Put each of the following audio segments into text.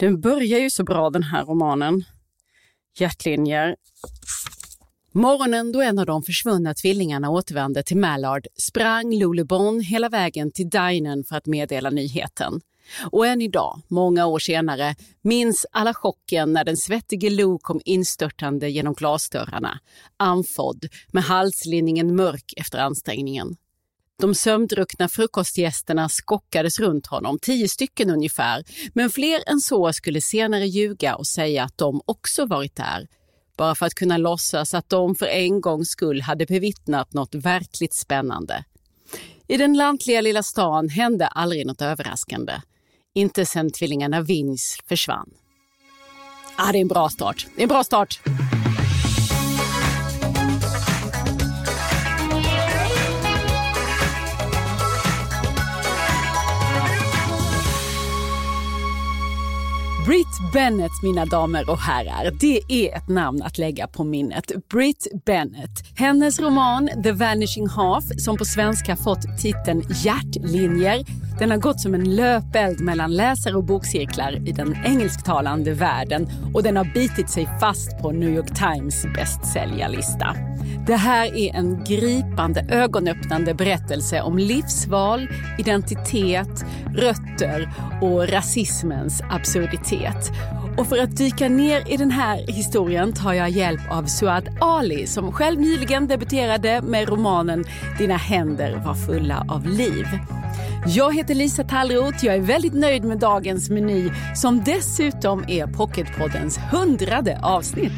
Den börjar ju så bra den här romanen. Hjärtlinjer. Morgonen då en av de försvunna tvillingarna återvände till Mallard sprang Lulebon hela vägen till dinen för att meddela nyheten. Och än idag, många år senare, minns alla chocken när den svettige Lou kom instörtande genom glasdörrarna, andfådd, med halslinningen mörk efter ansträngningen. De sömndruckna frukostgästerna skockades runt honom, tio stycken ungefär, men fler än så skulle senare ljuga och säga att de också varit där, bara för att kunna låtsas att de för en gångs skull hade bevittnat något verkligt spännande. I den lantliga lilla stan hände aldrig något överraskande. Inte sen tvillingarna Vins försvann. Ah, det är en bra start. Det är en bra start. Britt Bennett, mina damer och herrar, det är ett namn att lägga på minnet. Britt Bennett. Hennes roman The Vanishing Half, som på svenska fått titeln Hjärtlinjer, den har gått som en löpeld mellan läsare och bokcirklar i den engelsktalande världen och den har bitit sig fast på New York Times bästsäljarlista. Det här är en gripande, ögonöppnande berättelse om livsval, identitet, rötter och rasismens absurditet. Och för att dyka ner i den här historien tar jag hjälp av Suad Ali som själv nyligen debuterade med romanen Dina händer var fulla av liv. Jag heter Lisa Tallroth. Jag är väldigt nöjd med dagens meny som dessutom är Pocketpoddens hundrade avsnitt.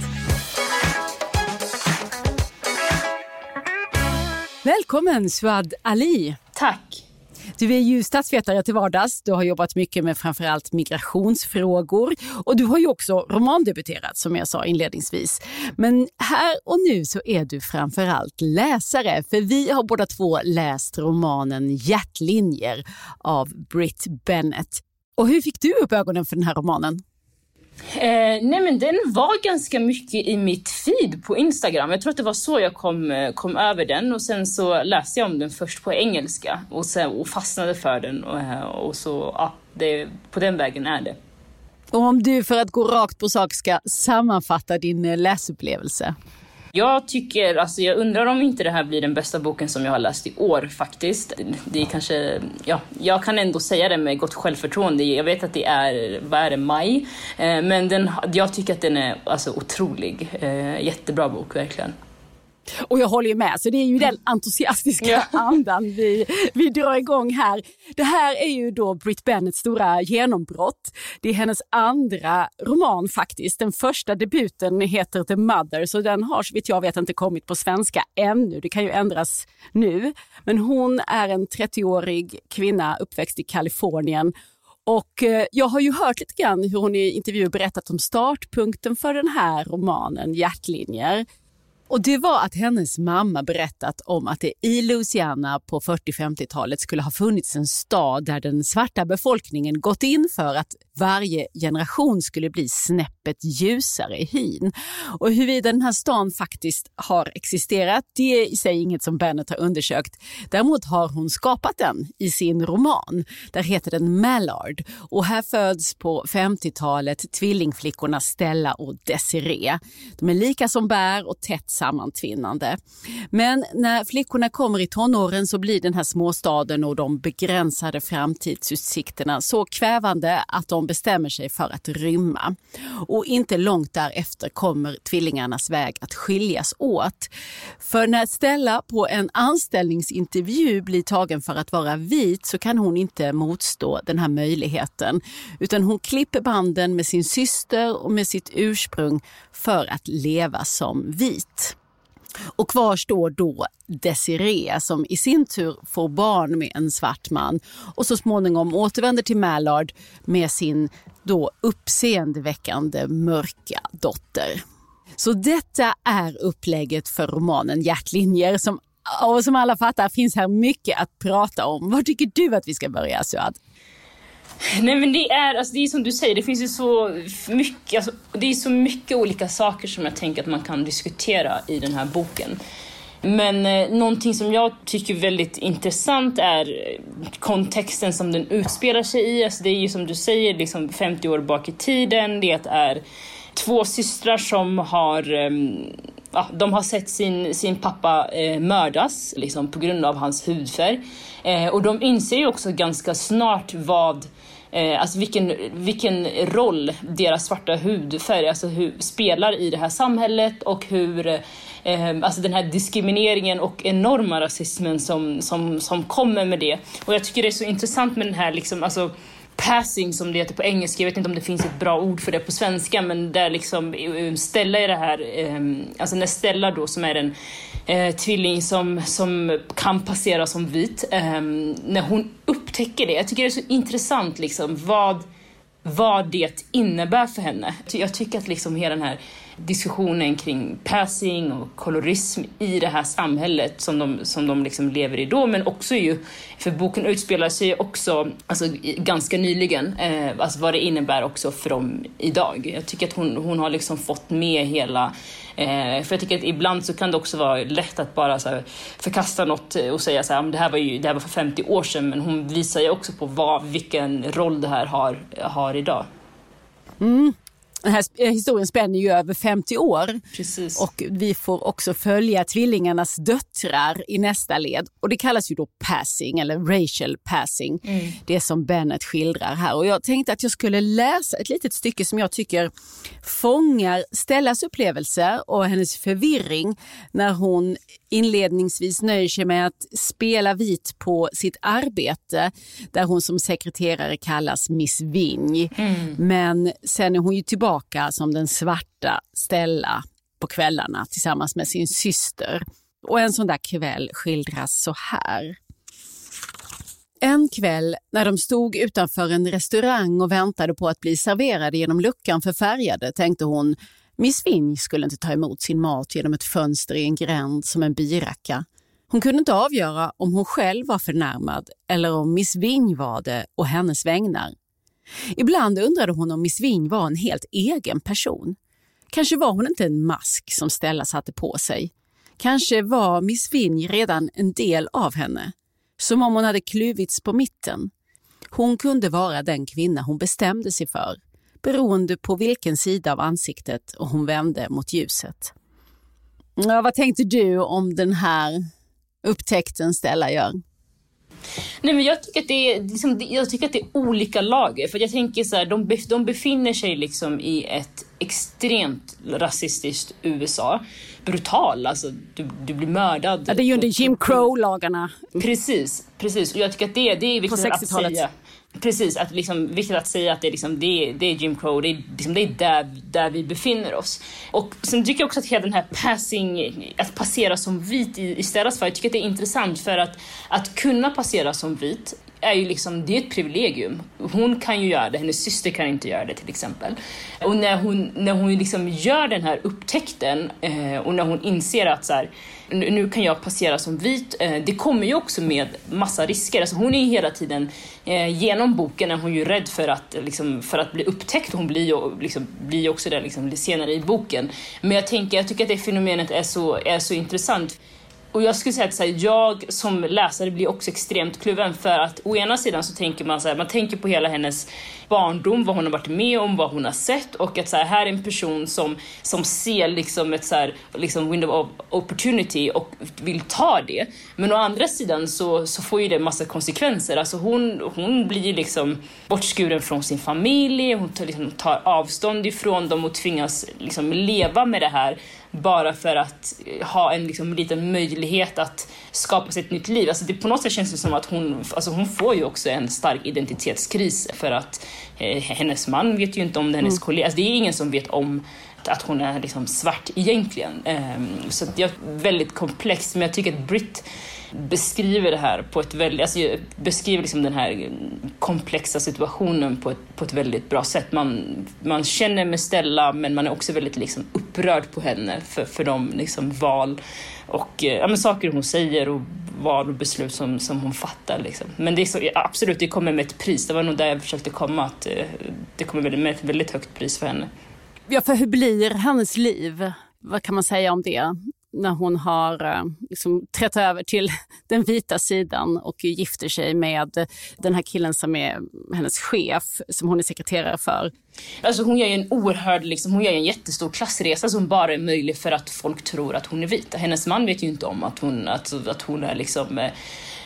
Välkommen Suad Ali. Tack. Du är ju statsvetare till vardags. Du har jobbat mycket med framförallt migrationsfrågor och du har ju också romandebuterat som jag sa inledningsvis. Men här och nu så är du framförallt läsare för vi har båda två läst romanen Hjärtlinjer av Britt Bennett. Och hur fick du upp ögonen för den här romanen? Eh, nej men den var ganska mycket i mitt feed på Instagram. Jag tror att det var så jag kom, eh, kom över den och sen så läste jag om den först på engelska och, sen, och fastnade för den och, eh, och så, ja, det, på den vägen är det. Och om du för att gå rakt på sak ska sammanfatta din eh, läsupplevelse? Jag tycker, alltså jag undrar om inte det här blir den bästa boken som jag har läst i år faktiskt. Det är kanske, ja, jag kan ändå säga det med gott självförtroende. Jag vet att det är, vad är det, maj? Eh, men den, jag tycker att den är alltså otrolig. Eh, jättebra bok, verkligen. Och jag håller ju med, så det är ju den entusiastiska ja. andan vi, vi drar igång här. Det här är ju då Britt Bennets stora genombrott. Det är hennes andra roman faktiskt. Den första debuten heter The Mother, så den har så vitt jag vet inte kommit på svenska ännu. Det kan ju ändras nu. Men hon är en 30-årig kvinna uppväxt i Kalifornien och eh, jag har ju hört lite grann hur hon i intervjuer berättat om startpunkten för den här romanen Hjärtlinjer. Och det var att hennes mamma berättat om att det i Louisiana på 40-50-talet skulle ha funnits en stad där den svarta befolkningen gått in för att varje generation skulle bli snäppet ljusare i hyn. Och huruvida den här stan faktiskt har existerat, det är i sig inget som Bennett har undersökt. Däremot har hon skapat den i sin roman. Där heter den Mallard och här föds på 50-talet tvillingflickorna Stella och Desiree. De är lika som bär och tätt sammantvinnande. Men när flickorna kommer i tonåren så blir den här småstaden och de begränsade framtidsutsikterna så kvävande att de bestämmer sig för att rymma. Och inte långt därefter kommer tvillingarnas väg att skiljas åt. För när Stella på en anställningsintervju blir tagen för att vara vit så kan hon inte motstå den här möjligheten. Utan hon klipper banden med sin syster och med sitt ursprung för att leva som vit. Och kvar står då Desiree som i sin tur får barn med en svart man och så småningom återvänder till Mallard med sin då uppseendeväckande mörka dotter. Så detta är upplägget för romanen Hjärtlinjer som, och som alla fattar finns här mycket att prata om. Var tycker du att vi ska börja Suad? Nej men det är, alltså, det är som du säger, det finns ju så mycket, alltså, det är så mycket olika saker som jag tänker att man kan diskutera i den här boken. Men eh, någonting som jag tycker är väldigt intressant är kontexten som den utspelar sig i. Alltså det är ju som du säger liksom 50 år bak i tiden. Det är två systrar som har eh, ja, de har sett sin, sin pappa eh, mördas liksom, på grund av hans hudfärg. Eh, och de inser ju också ganska snart vad eh, alltså vilken, vilken roll deras svarta hudfärg alltså hur, spelar i det här samhället och hur eh, alltså den här diskrimineringen och enorma rasismen som, som, som kommer med det. Och jag tycker det är så intressant med den här liksom, alltså, passing som det heter på engelska, jag vet inte om det finns ett bra ord för det på svenska, men där liksom eh, Stella är det här, ehm, alltså när Stella då som är en eh, tvilling som, som kan passera som vit, eh, när hon upptäcker det, jag tycker det är så intressant liksom vad, vad det innebär för henne. Jag tycker att liksom hela den här diskussionen kring passing och kolorism i det här samhället som de, som de liksom lever i då, men också ju, för boken utspelar sig också alltså, ganska nyligen, eh, alltså vad det innebär också för dem idag. Jag tycker att hon, hon har liksom fått med hela Eh, för jag tycker att ibland så kan det också vara lätt att bara så här, förkasta något och säga så här, det här var ju det här var för 50 år sedan, men hon visar ju också på vad, vilken roll det här har, har idag. Mm. Den här eh, historien spänner ju över 50 år. Precis. Och vi får också följa tvillingarnas döttrar i nästa led. Och det kallas ju då passing eller racial passing. Mm. Det som Bennett skildrar här. Och jag tänkte att jag skulle läsa ett litet stycke som jag tycker fångar Stellas upplevelse och hennes förvirring när hon inledningsvis nöjer sig med att spela vit på sitt arbete där hon som sekreterare kallas Miss Ving. Mm. Men sen är hon ju tillbaka som den svarta Stella på kvällarna tillsammans med sin syster. Och en sån där kväll skildras så här. En kväll när de stod utanför en restaurang och väntade på att bli serverade genom luckan för färgade tänkte hon Miss Vinj skulle inte ta emot sin mat genom ett fönster i en gränd som en biracka. Hon kunde inte avgöra om hon själv var förnärmad eller om Miss Vinj var det och hennes vägnar. Ibland undrade hon om Miss Ving var en helt egen person. Kanske var hon inte en mask som Stella satte på sig. Kanske var Miss Ving redan en del av henne. Som om hon hade kluvits på mitten. Hon kunde vara den kvinna hon bestämde sig för beroende på vilken sida av ansiktet hon vände mot ljuset. Ja, vad tänkte du om den här upptäckten Stella gör? Nej, men jag, tycker att det är, liksom, jag tycker att det är olika lager. För jag tänker så här, de, de befinner sig liksom i ett extremt rasistiskt USA. Brutal, alltså du, du blir mördad. Ja, det är ju under Jim Crow-lagarna. Precis, precis. Och jag tycker att det, det är viktigt att säga. Precis, att liksom, viktigt att säga att det är, liksom, det, är, det är Jim Crow, det är, liksom, det är där, där vi befinner oss. Och sen tycker jag också att hela den här passing, att passera som vit i, i Stellas fall, jag tycker att det är intressant för att, att kunna passera som vit är ju liksom, det är ett privilegium. Hon kan ju göra det, hennes syster kan inte göra det till exempel. Och när hon, när hon liksom gör den här upptäckten eh, och när hon inser att så här, nu kan jag passera som vit. Eh, det kommer ju också med massa risker. Alltså hon är ju hela tiden, eh, genom boken är hon ju rädd för att, liksom, för att bli upptäckt. Hon blir ju liksom, blir också det liksom, senare i boken. Men jag, tänker, jag tycker att det fenomenet är så, är så intressant. Och jag skulle säga att så här, jag som läsare blir också extremt kluven för att å ena sidan så tänker man så här, man tänker på hela hennes barndom, vad hon har varit med om, vad hon har sett och att så här, här är en person som, som ser liksom ett så här, liksom window of opportunity och vill ta det. Men å andra sidan så, så får ju det massa konsekvenser. Alltså hon, hon blir liksom bortskuren från sin familj, hon tar, liksom, tar avstånd ifrån dem och tvingas liksom leva med det här bara för att ha en liksom, liten möjlighet att skapa sig ett nytt liv. Alltså det, på något sätt känns det som att hon, alltså hon får ju också en stark identitetskris för att eh, hennes man vet ju inte om det, hennes mm. kollega, alltså det är ingen som vet om att hon är liksom svart egentligen. Um, så det är väldigt komplext, men jag tycker att Britt beskriver det här på ett väldigt, alltså beskriver liksom den här eh, komplexa situationen på ett, på ett väldigt bra sätt. Man, man känner med Stella men man är också väldigt liksom upprörd på henne för, för de liksom val och eh, ja, men saker hon säger och val och beslut som, som hon fattar. Liksom. Men det är så, absolut, det kommer med ett pris. Det var nog där jag försökte komma, att eh, det kommer med ett väldigt högt pris för henne. Ja, för hur blir hennes liv? Vad kan man säga om det? När hon har eh, liksom, trätt över till den vita sidan och gifter sig med den här killen som är hennes chef, som hon är sekreterare för. Alltså hon gör ju en oerhörd, liksom, hon gör en jättestor klassresa som bara är möjlig för att folk tror att hon är vit. Hennes man vet ju inte om att hon, att, att hon är liksom eh,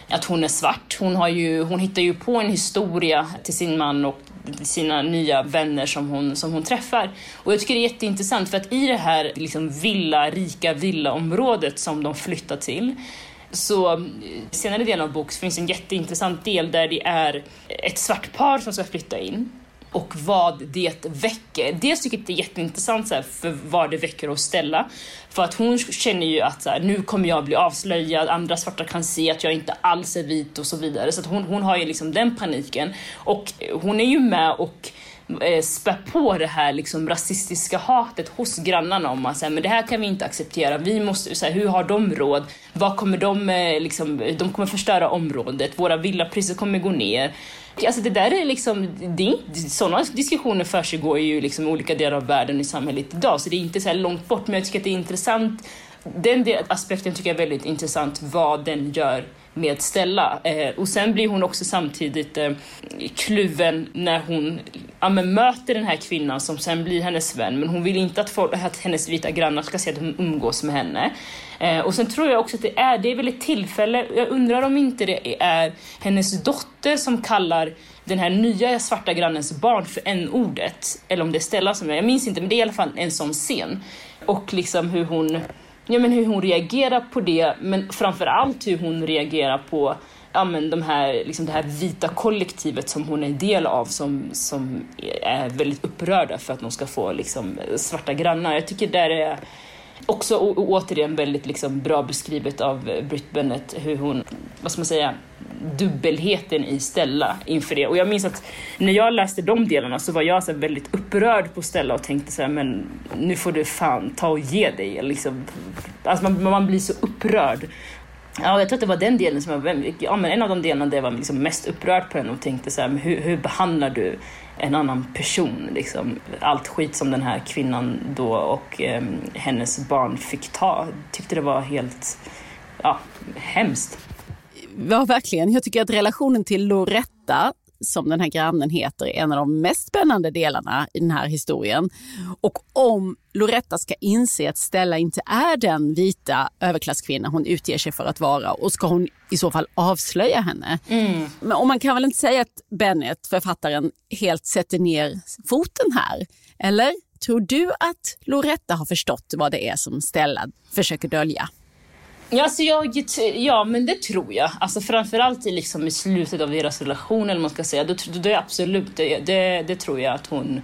att hon är svart. Hon, har ju, hon hittar ju på en historia till sin man och sina nya vänner som hon, som hon träffar. Och jag tycker det är jätteintressant för att i det här liksom villa, rika villaområdet som de flyttar till så eh, senare delen av boken finns en jätteintressant del där det är ett svart par som ska flytta in och vad det väcker. Dels tycker jag det är jätteintressant så här, för vad det väcker hos Stella. För att hon känner ju att så här, nu kommer jag bli avslöjad, andra svarta kan se att jag inte alls är vit och så vidare. Så att hon, hon har ju liksom den paniken. Och hon är ju med och eh, spä på det här liksom rasistiska hatet hos grannarna om man säger, men det här kan vi inte acceptera. Vi måste, så här, hur har de råd? Vad kommer de, eh, liksom, de kommer förstöra området, våra villapriser kommer gå ner. Alltså det där är liksom, det är, sådana diskussioner försiggår ju liksom i olika delar av världen i samhället idag, så det är inte så långt bort, men jag tycker att det är intressant. Den aspekten tycker jag är väldigt intressant, vad den gör med Stella. Eh, och sen blir hon också samtidigt eh, kluven när hon ja, möter den här kvinnan som sen blir hennes vän, men hon vill inte att, folk, att hennes vita grannar ska se att hon umgås med henne. Eh, och sen tror jag också att det är, det är väl ett tillfälle, jag undrar om inte det är hennes dotter som kallar den här nya svarta grannens barn för n-ordet, eller om det är Stella som är, jag minns inte, men det är i alla fall en sån scen. Och liksom hur hon ja, men hur hon reagerar på det, men framför allt hur hon reagerar på ja, men de här, liksom det här vita kollektivet som hon är en del av som, som är väldigt upprörda för att de ska få liksom, svarta grannar. Jag tycker där är också återigen väldigt liksom, bra beskrivet av Britt Bennett hur hon, vad ska man säga, dubbelheten i Stella inför det. Och jag minns att när jag läste de delarna så var jag så väldigt upprörd på Stella och tänkte så här, men nu får du fan ta och ge dig. Liksom, alltså man, man blir så upprörd. Ja, jag tror att det var den delen som jag, ja, men en av de delarna där jag var liksom mest upprörd på henne och tänkte så här, men hur, hur behandlar du en annan person? Liksom. Allt skit som den här kvinnan då och eh, hennes barn fick ta, tyckte det var helt ja, hemskt. Ja, verkligen. Jag tycker att relationen till Loretta som den här grannen heter, är en av de mest spännande delarna i den här historien. Och om Loretta ska inse att Stella inte är den vita överklasskvinna hon utger sig för att vara och ska hon i så fall avslöja henne. Mm. Men, och man kan väl inte säga att Bennett, författaren, helt sätter ner foten här? Eller tror du att Loretta har förstått vad det är som Stella försöker dölja? Ja, alltså jag, ja, men det tror jag. Alltså framförallt i, liksom, i slutet av deras relation, eller man ska säga. Det, det, absolut, det, det, det, tror jag att hon,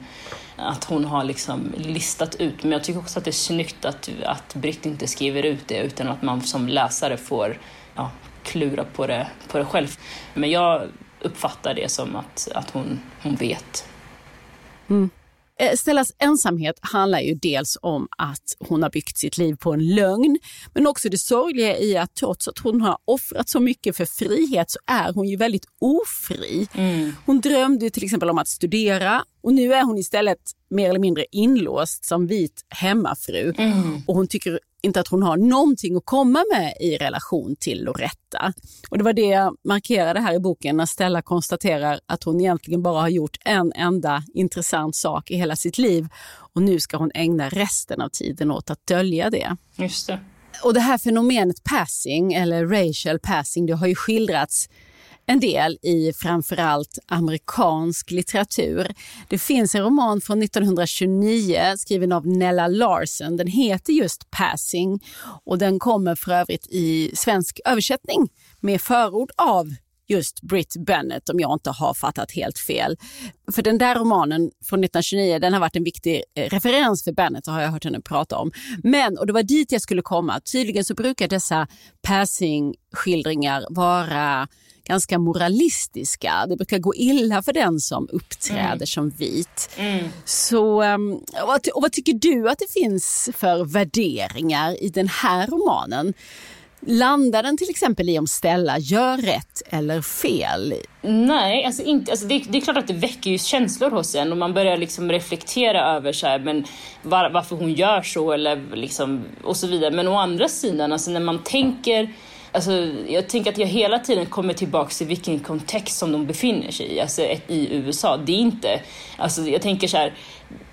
att hon har liksom listat ut. Men jag tycker också att det är snyggt att, att Britt inte skriver ut det, utan att man som läsare får ja, klura på det, på det själv. Men jag uppfattar det som att, att hon, hon vet. Mm. Eh, Stellas ensamhet handlar ju dels om att hon har byggt sitt liv på en lögn, men också det sorgliga i att trots att hon har offrat så mycket för frihet så är hon ju väldigt ofri. Mm. Hon drömde till exempel om att studera och nu är hon istället mer eller mindre inlåst som vit hemmafru. Mm. Och hon tycker inte att hon har någonting att komma med i relation till Loretta. Och det var det jag markerade här i boken när Stella konstaterar att hon egentligen bara har gjort en enda intressant sak i hela sitt liv och nu ska hon ägna resten av tiden åt att dölja det. Just det. Och det här fenomenet passing, eller racial passing, det har ju skildrats en del i framförallt amerikansk litteratur. Det finns en roman från 1929 skriven av Nella Larsen. Den heter just Passing och den kommer för övrigt i svensk översättning med förord av just Britt Bennett om jag inte har fattat helt fel. För den där romanen från 1929 den har varit en viktig eh, referens för Bennett har jag hört henne prata om. Men, och det var dit jag skulle komma, tydligen så brukar dessa passing-skildringar vara ganska moralistiska. Det brukar gå illa för den som uppträder mm. som vit. Mm. Så, um, och vad tycker du att det finns för värderingar i den här romanen? Landar den till exempel i om Stella gör rätt eller fel? Nej, alltså inte, alltså det, det är klart att det väcker ju känslor hos en och man börjar liksom reflektera över så här, men var, varför hon gör så eller liksom, och så vidare. Men å andra sidan, alltså när man tänker Alltså, jag tänker att jag hela tiden kommer tillbaka till vilken kontext som de befinner sig i, alltså i USA. Det är inte, alltså jag tänker så här,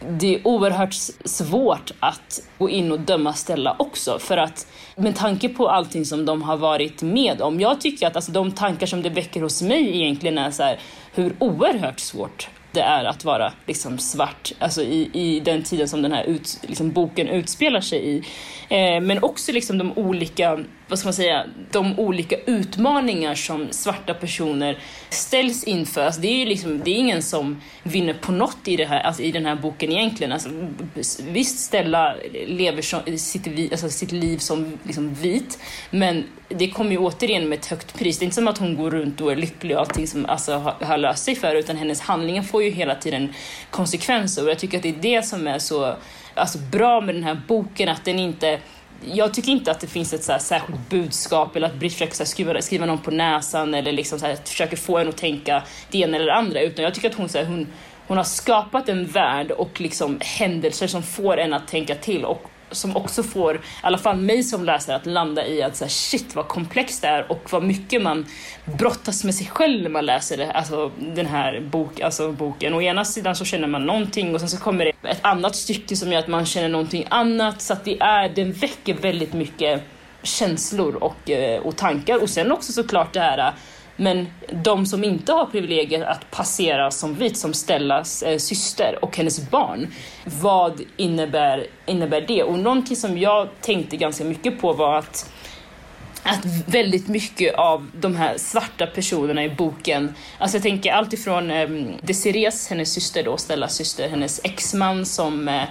det är oerhört svårt att gå in och döma Stella också för att med tanke på allting som de har varit med om. Jag tycker att alltså, de tankar som det väcker hos mig egentligen är så här, hur oerhört svårt det är att vara liksom svart, alltså i, i den tiden som den här ut, liksom boken utspelar sig i. Eh, men också liksom de olika, vad ska man säga, de olika utmaningar som svarta personer ställs inför. Alltså det är ju liksom, det är ingen som vinner på något i, det här, alltså i den här boken egentligen. Alltså, visst, Stella lever som, sitt, alltså sitt liv som liksom vit, men det kommer ju återigen med ett högt pris. Det är inte som att hon går runt och är lycklig och allting som alltså, har, har löst sig för utan hennes handlingar får ju hela tiden konsekvenser och jag tycker att det är det som är så alltså, bra med den här boken, att den inte jag tycker inte att det finns ett så här särskilt budskap eller att Britt försöker skriva, skriva någon på näsan eller liksom så här, försöker få en att tänka det ena eller det andra utan jag tycker att hon, så här, hon, hon har skapat en värld och liksom händelser som får en att tänka till och som också får, i alla fall mig som läsare, att landa i att så här, shit vad komplext det är och vad mycket man brottas med sig själv när man läser det, alltså, den här bok, alltså, boken. Å ena sidan så känner man någonting och sen så kommer det ett annat stycke som gör att man känner någonting annat. Så att det är, den väcker väldigt mycket känslor och, eh, och tankar. Och sen också såklart det här men de som inte har privilegiet att passera som vit, som Stellas eh, syster och hennes barn, vad innebär, innebär det? Och någonting som jag tänkte ganska mycket på var att att väldigt mycket av de här svarta personerna i boken, alltså jag tänker allt ifrån eh, Desirées, hennes syster då, Stellas syster, hennes exman som eh,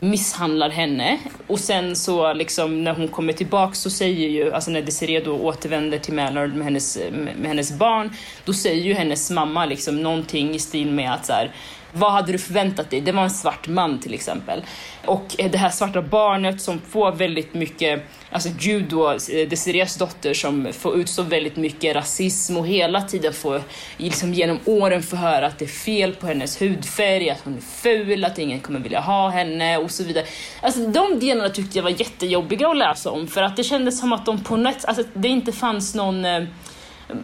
misshandlar henne. Och sen så liksom när hon kommer tillbaka så säger ju, alltså när Desiree då återvänder till Mallard med hennes, med hennes barn, då säger ju hennes mamma liksom någonting i stil med att så här, vad hade du förväntat dig? Det var en svart man till exempel. Och eh, det här svarta barnet som får väldigt mycket, alltså judo, då, eh, Desirées dotter som får utstå väldigt mycket rasism och hela tiden får liksom genom åren få höra att det är fel på hennes hudfärg, att hon är ful, att ingen kommer vilja ha henne och så vidare. Alltså de delarna tyckte jag var jättejobbiga att läsa om för att det kändes som att de på något alltså det inte fanns någon eh,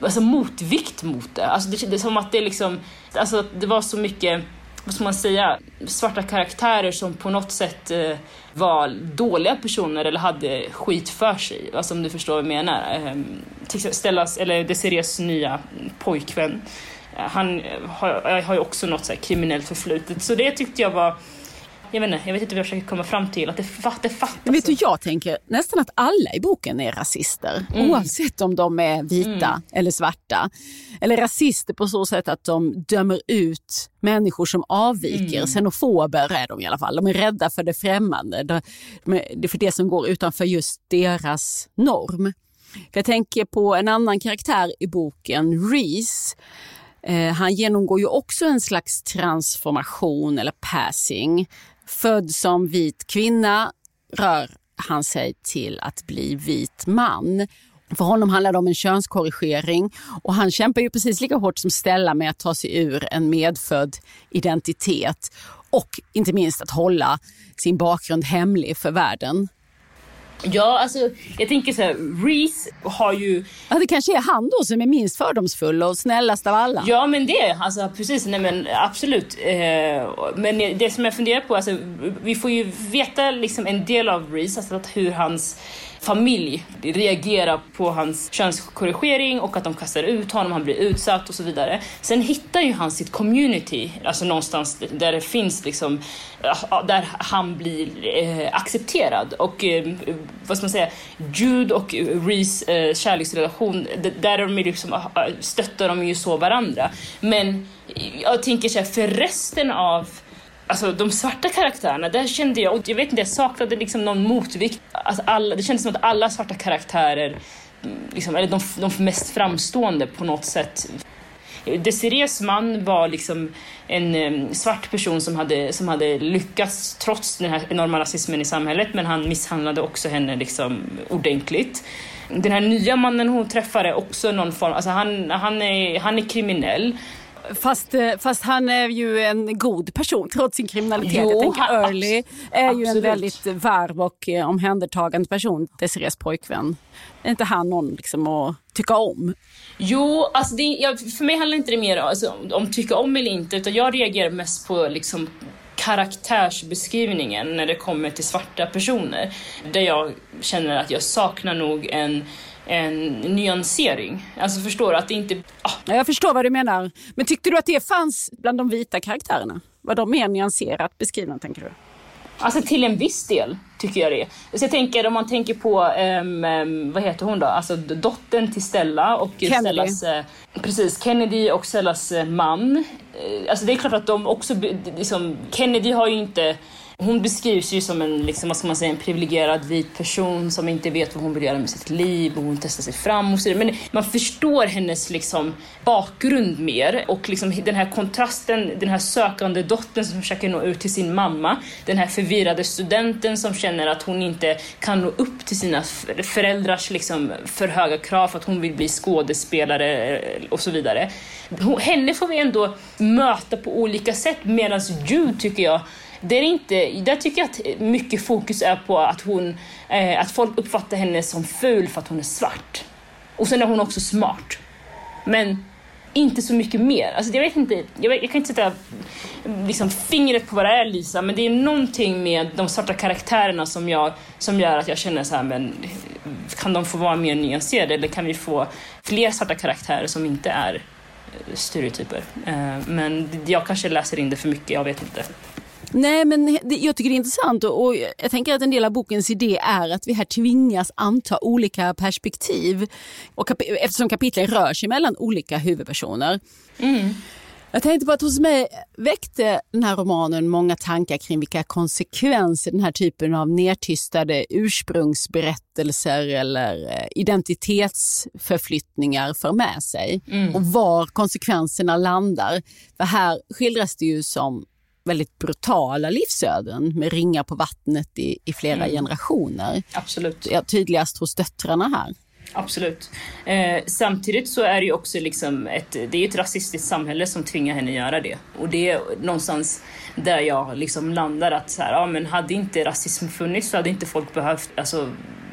alltså motvikt mot det. Alltså det, det som att det liksom, alltså det var så mycket vad ska man säga, svarta karaktärer som på något sätt eh, var dåliga personer eller hade skit för sig. Alltså om du förstår vad jag menar. Eh, Stellas, eller Desirées nya pojkvän, eh, han eh, har, har ju också något så kriminellt förflutet. Så det tyckte jag var jag vet inte, jag vet inte vad jag försöker komma fram till. Att det, det fattas. vet du, jag tänker nästan att alla i boken är rasister. Mm. Oavsett om de är vita mm. eller svarta. Eller rasister på så sätt att de dömer ut människor som avviker. Mm. Xenofober är de i alla fall. De är rädda för det främmande. Det för det som går utanför just deras norm. För jag tänker på en annan karaktär i boken, Reese. Eh, han genomgår ju också en slags transformation eller passing Född som vit kvinna rör han sig till att bli vit man. För honom handlar det om en könskorrigering och han kämpar ju precis lika hårt som Stella med att ta sig ur en medfödd identitet och inte minst att hålla sin bakgrund hemlig för världen. Ja, alltså jag tänker så här, Reese har ju... Ja, det kanske är han då som är minst fördomsfull och snällast av alla. Ja, men det, alltså precis, nej men absolut. Eh, men det som jag funderar på, alltså vi får ju veta liksom en del av Reese, alltså hur hans familj reagerar på hans könskorrigering och att de kastar ut honom, han blir utsatt och så vidare. Sen hittar ju han sitt community, alltså någonstans där det finns liksom, där han blir eh, accepterad och eh, vad ska man säga, Jude och Reese eh, kärleksrelation, där de liksom, eh, stöttar de ju så varandra. Men jag tänker så här, för resten av Alltså de svarta karaktärerna, där kände jag, och jag vet inte, jag saknade liksom någon motvikt. Alltså, alla, det kändes som att alla svarta karaktärer, liksom, eller de, de mest framstående på något sätt, Desirées man var liksom en um, svart person som hade, som hade lyckats trots den här enorma rasismen i samhället, men han misshandlade också henne liksom ordentligt. Den här nya mannen hon träffade, också någon form, alltså han, han, är, han är kriminell. Fast, eh, fast han är ju en god person trots sin kriminalitet. Jo, jag tänker Early är ju en absolut. väldigt varm och eh, omhändertagande person, Desirées pojkvän. Är inte han någon liksom att tycka om? Jo, alltså det, jag, för mig handlar inte det mer alltså, om, om tycka om eller inte, utan jag reagerar mest på liksom karaktärsbeskrivningen när det kommer till svarta personer. Där jag känner att jag saknar nog en, en nyansering. Alltså förstår du? Att det inte... Ah, Ja, Jag förstår vad du menar. Men tyckte du att det fanns bland de vita karaktärerna? Var de mer nyanserat beskrivna tänker du? Alltså till en viss del tycker jag det. Så jag tänker om man tänker på, ehm, vad heter hon då? Alltså dottern till Stella och Kennedy. Stellas, eh, precis, Kennedy och Stellas eh, man. Eh, Alltså det är klart att de också, liksom, Kennedy har ju inte hon beskrivs ju som en, liksom, vad ska man säga, en privilegierad vit person som inte vet vad hon vill göra med sitt liv och hon testar sig fram och så vidare. Men man förstår hennes liksom, bakgrund mer och liksom, den här kontrasten, den här sökande dottern som försöker nå ut till sin mamma, den här förvirrade studenten som känner att hon inte kan nå upp till sina föräldrars liksom, för höga krav för att hon vill bli skådespelare eh, och så vidare. Henne får vi ändå möta på olika sätt medan Jude tycker jag det är inte, där tycker jag att mycket fokus är på att, hon, eh, att folk uppfattar henne som ful för att hon är svart. Och sen är hon också smart. Men inte så mycket mer. Alltså, jag, vet inte, jag, vet, jag kan inte sätta liksom, fingret på vad det är Lisa, men det är någonting med de svarta karaktärerna som, jag, som gör att jag känner så här, men kan de få vara mer nyanserade eller kan vi få fler svarta karaktärer som inte är eh, stereotyper? Eh, men jag kanske läser in det för mycket, jag vet inte. Nej, men det, jag tycker det är intressant och, och jag tänker att en del av bokens idé är att vi här tvingas anta olika perspektiv och kap eftersom kapitlen rör sig mellan olika huvudpersoner. Jag tänkte på att hos mig väckte den här romanen många tankar kring vilka konsekvenser den här typen av nedtystade ursprungsberättelser eller eh, identitetsförflyttningar för med sig och var konsekvenserna landar. För här skildras det ju som väldigt brutala livsöden med ringar på vattnet i, i flera generationer. Absolut. Ja, tydligast hos döttrarna här. Absolut. Eh, samtidigt så är det ju också liksom ett, det är ett rasistiskt samhälle som tvingar henne göra det. Och det är någonstans där jag liksom landar att så här, ja, men hade inte rasism funnits så hade inte folk behövt alltså,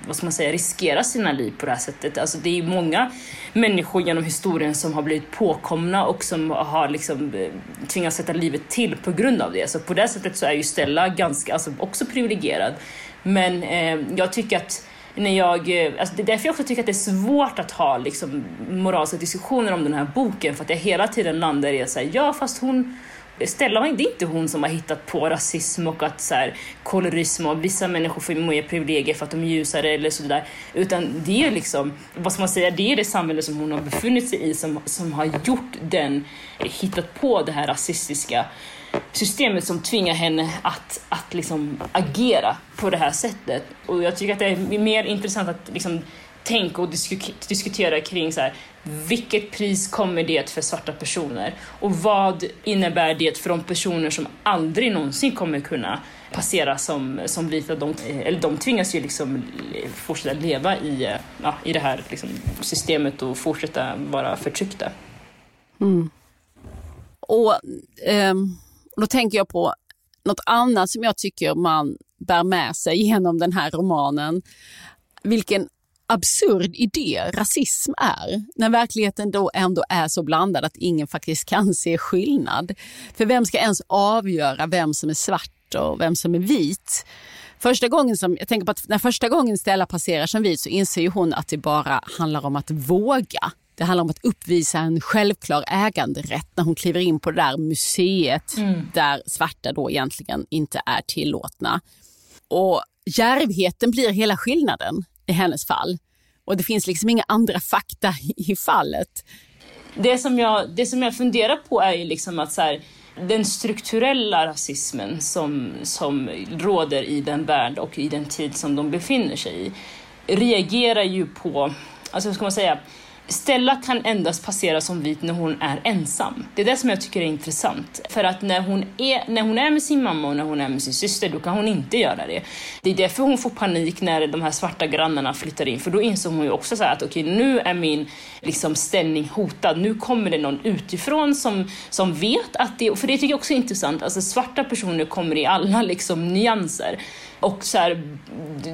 vad ska man säga, riskera sina liv på det här sättet. Alltså, det är ju många människor genom historien som har blivit påkomna och som har liksom, eh, tvingats sätta livet till på grund av det. Så på det sättet så är ju Stella ganska, alltså, också privilegierad. Men eh, jag tycker att när jag, eh, alltså det är därför jag också tycker att det är svårt att ha liksom, moraliska diskussioner om den här boken för att jag hela tiden landar i att säga ja fast hon Stella, det är inte hon som har hittat på rasism och att så här, kolorism och vissa människor får mer privilegier för att de är ljusare eller sådär. Utan det är liksom, vad ska man säga, det är det samhälle som hon har befunnit sig i som, som har gjort den, hittat på det här rasistiska systemet som tvingar henne att, att liksom agera på det här sättet. Och jag tycker att det är mer intressant att liksom tänka och diskutera kring så här, vilket pris kommer det för svarta personer och vad innebär det för de personer som aldrig någonsin kommer kunna passera som, som vita. De, eller de tvingas ju liksom fortsätta leva i, eh, ja, i det här liksom systemet och fortsätta vara förtryckta. Mm. Och eh, då tänker jag på något annat som jag tycker man bär med sig genom den här romanen. Vilken absurd idé rasism är, när verkligheten då ändå är så blandad att ingen faktiskt kan se skillnad. För vem ska ens avgöra vem som är svart och vem som är vit? Första gången som, jag tänker på att när första gången Stella passerar som vit så inser hon att det bara handlar om att våga. Det handlar om att uppvisa en självklar äganderätt när hon kliver in på det där museet där svarta då egentligen inte är tillåtna. Och djärvheten blir hela skillnaden i hennes fall. Och det finns liksom inga andra fakta i fallet. Det som jag, det som jag funderar på är ju liksom att så här, den strukturella rasismen som, som råder i den värld och i den tid som de befinner sig i reagerar ju på, alltså hur ska man säga, Stella kan endast passera som vit när hon är ensam. Det är det som jag tycker är intressant. För att när hon är, när hon är med sin mamma och när hon är med sin syster, då kan hon inte göra det. Det är därför hon får panik när de här svarta grannarna flyttar in. För då inser hon ju också så att okej, okay, nu är min liksom, ställning hotad. Nu kommer det någon utifrån som, som vet att det... För det tycker jag också är intressant. Alltså svarta personer kommer i alla liksom, nyanser. Och så här,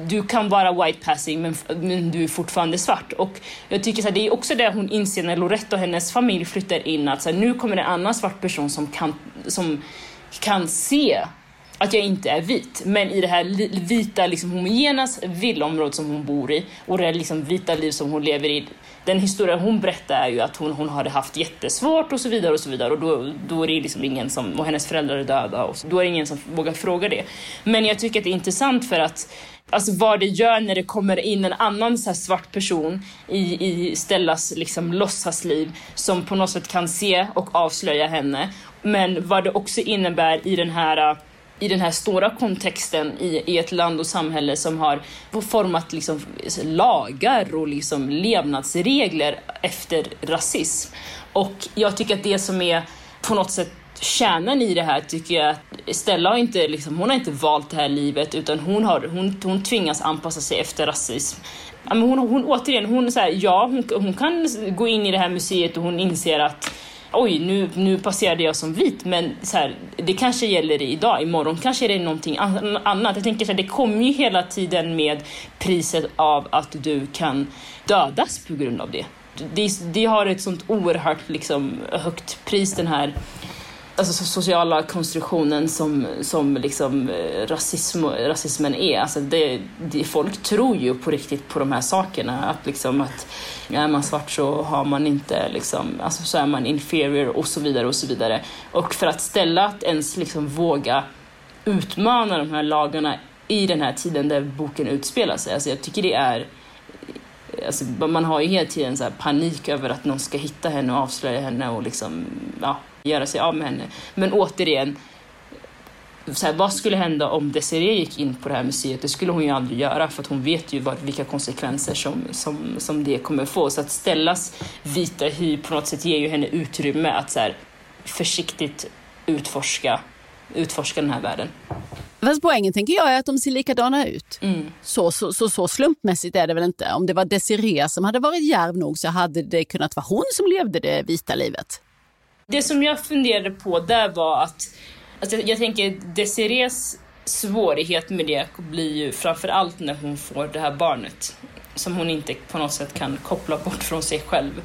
du kan vara white passing men, men, du är fortfarande svart. Och jag tycker så här, det är också det hon inser när Loretta och hennes familj flyttar in att så här, nu kommer en annan svart person som kan, som kan se att jag inte är vit. Men i det här vita, liksom, homogena villaområdet som hon bor i och det liksom, vita liv som hon lever i den historia hon berättar är ju att hon, hon hade haft jättesvårt och så vidare och så vidare och då, då är det liksom ingen som, och hennes föräldrar är döda och så, då är det ingen som vågar fråga det. Men jag tycker att det är intressant för att Alltså vad det gör när det kommer in en annan så svart person i, i Stellas liksom låtsasliv som på något sätt kan se och avslöja henne. Men vad det också innebär i den här i den här stora kontexten i, i ett land och samhälle som har format liksom lagar och liksom levnadsregler efter rasism. Och jag tycker att det som är på något sätt kärnan i det här tycker jag att Stella har inte, liksom, hon har inte valt det här livet utan hon, har, hon, hon tvingas anpassa sig efter rasism. hon, hon, återigen, hon, så här, ja, hon, hon kan gå in i det här museet och hon inser att oj, nu, nu passerade jag som vit, men så här, det kanske gäller idag, imorgon kanske är det någonting annat. Jag tänker så här, det kommer ju hela tiden med priset av att du kan dödas på grund av det. Det, det har ett sånt oerhört liksom, högt pris den här alltså, sociala konstruktionen som, som liksom, eh, rasism, rasismen är. Alltså det, det, folk tror ju på riktigt på de här sakerna. Att, liksom, att är man svart så har man inte, liksom, alltså, så är man inferior och så vidare. Och så vidare. Och för att ställa att ens liksom, våga utmana de här lagarna i den här tiden där boken utspelar sig. Alltså jag tycker det är Alltså, man har ju hela tiden så panik över att någon ska hitta henne och avslöja henne och liksom, ja, göra sig av med henne. Men återigen, så här, vad skulle hända om Desiree gick in på det här museet? Det skulle hon ju aldrig göra för att hon vet ju vad, vilka konsekvenser som, som, som det kommer få. Så att Stellas vita hy på något sätt ger ju henne utrymme att så här, försiktigt utforska, utforska den här världen. Fast poängen tänker jag är att de ser likadana ut. Mm. Så, så, så, så slumpmässigt är det väl inte. Om det var Desiree som hade varit djärv nog så hade det kunnat vara hon som levde det vita livet. Det som jag funderade på där var att, alltså jag, jag tänker Desirees svårighet med det blir ju framför allt när hon får det här barnet som hon inte på något sätt kan koppla bort från sig själv.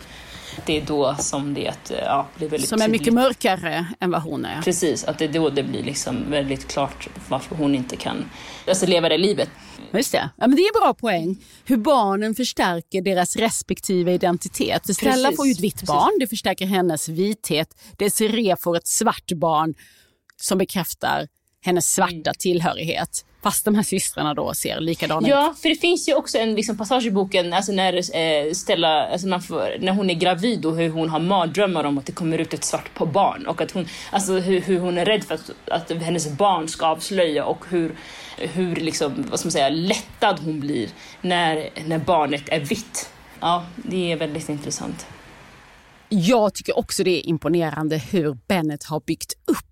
Det är då som det ja, blir väldigt Som är tydligt. mycket mörkare än vad hon är. Precis, att det är då det blir liksom väldigt klart varför hon inte kan alltså, leva det livet. Just det. Ja, men det är en bra poäng. Hur barnen förstärker deras respektive identitet. Stella får ju ett vitt Precis. barn, det förstärker hennes vithet. Desiree får ett svart barn som bekräftar hennes svarta mm. tillhörighet. Fast de här systrarna då ser likadana ut. Ja, för det finns ju också en liksom, passage i boken alltså när eh, Stella, alltså man får, när hon är gravid och hur hon har mardrömmar om att det kommer ut ett svart på barn och att hon, alltså hur, hur hon är rädd för att, att hennes barn ska avslöja och hur, hur liksom, vad ska man säga, lättad hon blir när, när barnet är vitt. Ja, det är väldigt intressant. Jag tycker också det är imponerande hur Bennet har byggt upp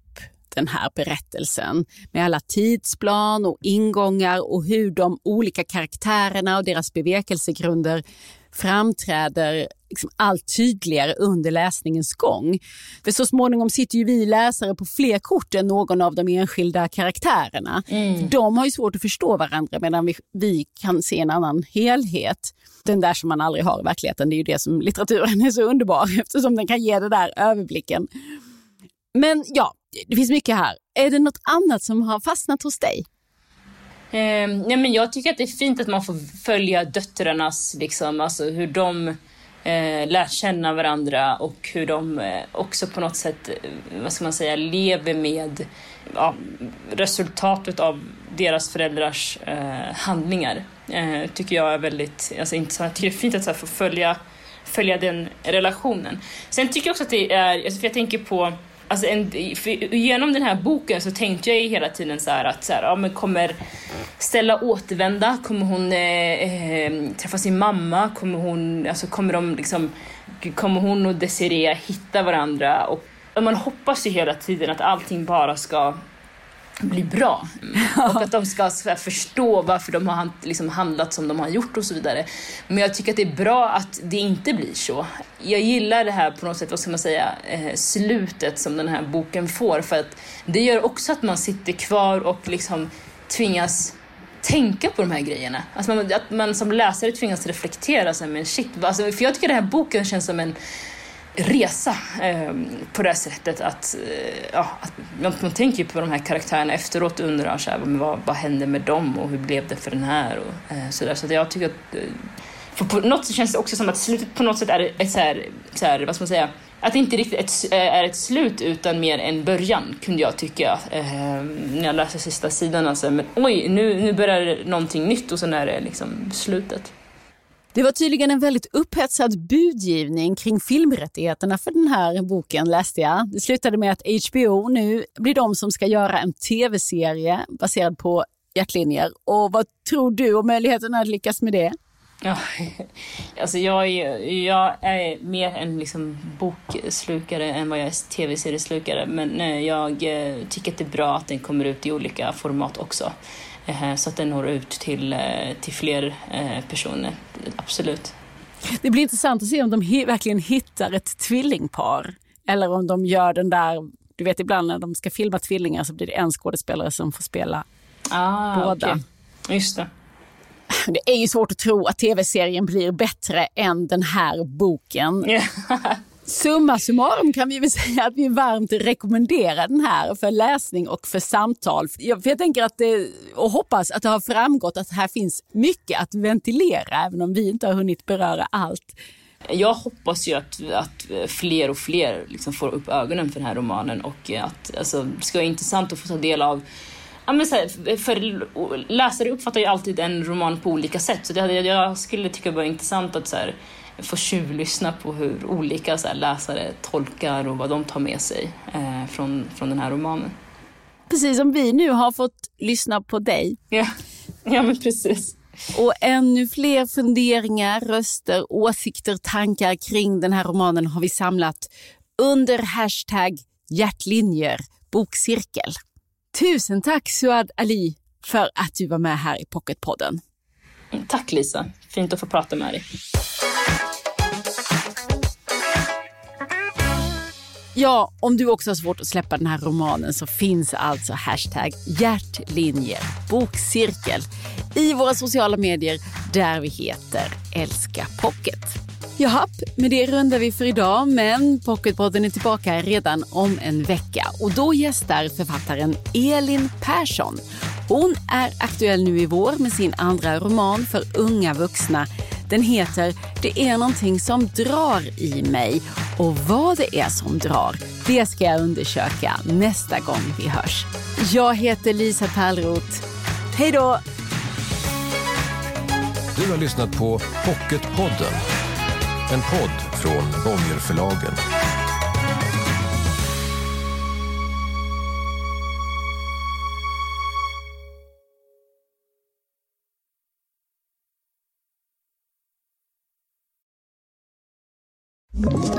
den här berättelsen med alla tidsplan och ingångar och hur de olika karaktärerna och deras bevekelsegrunder framträder liksom allt tydligare under läsningens gång. För så småningom sitter ju vi läsare på fler kort än någon av de enskilda karaktärerna. Mm. De har ju svårt att förstå varandra medan vi, vi kan se en annan helhet. Den där som man aldrig har i verkligheten, det är ju det som litteraturen är så underbar eftersom den kan ge den där överblicken. Men ja, det finns mycket här. Är det något annat som har fastnat hos dig? Eh, nej men jag tycker att det är fint att man får följa döttrarnas, liksom, alltså hur de eh, lär känna varandra och hur de eh, också på något sätt, eh, vad ska man säga, lever med ja, resultatet av deras föräldrars eh, handlingar. Eh, tycker jag är väldigt alltså, intressant. Jag tycker det är fint att så här, få följa, följa den relationen. Sen tycker jag också att det är, alltså, för jag tänker på Alltså en, genom den här boken så tänkte jag hela tiden så att så här, ja, men kommer Stella återvända? Kommer hon eh, eh, träffa sin mamma? Kommer hon, alltså kommer de liksom, kommer hon och Desiree hitta varandra? Och, och man hoppas ju hela tiden att allting bara ska bli bra. Och att de ska förstå varför de har liksom handlat som de har gjort och så vidare. Men jag tycker att det är bra att det inte blir så. Jag gillar det här på något sätt, vad ska man säga, eh, slutet som den här boken får för att det gör också att man sitter kvar och liksom tvingas tänka på de här grejerna. Alltså man, att man som läsare tvingas reflektera sig men shit, alltså, för jag tycker att den här boken känns som en resa eh, på det sättet att, eh, ja, att man, man tänker på de här karaktärerna efteråt och undrar så här, vad, vad hände med dem och hur blev det för den här och eh, så där. Så jag tycker att eh, för på något sätt känns det också som att slutet på något sätt är ett så här, så här vad ska man säga, att det inte riktigt ett, eh, är ett slut utan mer en början kunde jag tycka eh, när jag läste sista sidan. Alltså, men oj, nu, nu börjar någonting nytt och sen är det liksom slutet. Det var tydligen en väldigt upphetsad budgivning kring filmrättigheterna för den här boken läste jag. Det slutade med att HBO nu blir de som ska göra en tv-serie baserad på hjärtlinjer. Och vad tror du om möjligheten att lyckas med det? Ja, alltså jag, är, jag är mer en liksom bokslukare än vad jag är tv-serieslukare. Men eh, jag eh, tycker att det är bra att den kommer ut i olika format också. Eh, så att den når ut till, till fler personer, absolut. Det blir intressant att se om de verkligen hittar ett tvillingpar. Eller om de gör den där, du vet ibland när de ska filma tvillingar så blir det en skådespelare som får spela ah, båda. Okay. Just det. Det är ju svårt att tro att tv-serien blir bättre än den här boken. Summa summarum kan vi väl säga att vi varmt rekommenderar den här för läsning och för samtal. Jag, för jag tänker att det, och hoppas att det har framgått att här finns mycket att ventilera även om vi inte har hunnit beröra allt. Jag hoppas ju att, att fler och fler liksom får upp ögonen för den här romanen och att alltså, det ska vara intressant att få ta del av Ja, men så här, för läsare uppfattar ju alltid en roman på olika sätt. Så det, jag skulle tycka det var intressant att så här, få tjuvlyssna på hur olika så läsare tolkar och vad de tar med sig eh, från, från den här romanen. Precis som vi nu har fått lyssna på dig. Ja, ja men precis. Och ännu fler funderingar, röster, åsikter, tankar kring den här romanen har vi samlat under hashtag hjärtlinjer bokcirkel. Tusen tack Suad Ali för att du var med här i Pocketpodden. Tack Lisa, fint att få prata med dig. Ja, om du också har svårt att släppa den här romanen så finns alltså hashtag hjärtlinjer bokcirkel i våra sociala medier där vi heter Älska Pocket. Jaha, med det rundar vi för idag, men Pocketpodden är tillbaka redan om en vecka och då gästar författaren Elin Persson. Hon är aktuell nu i vår med sin andra roman för unga vuxna. Den heter Det är någonting som drar i mig och vad det är som drar, det ska jag undersöka nästa gång vi hörs. Jag heter Lisa Pärlroth. Hej då! Du har lyssnat på Pocketpodden en podd från Bonnierförlagen. you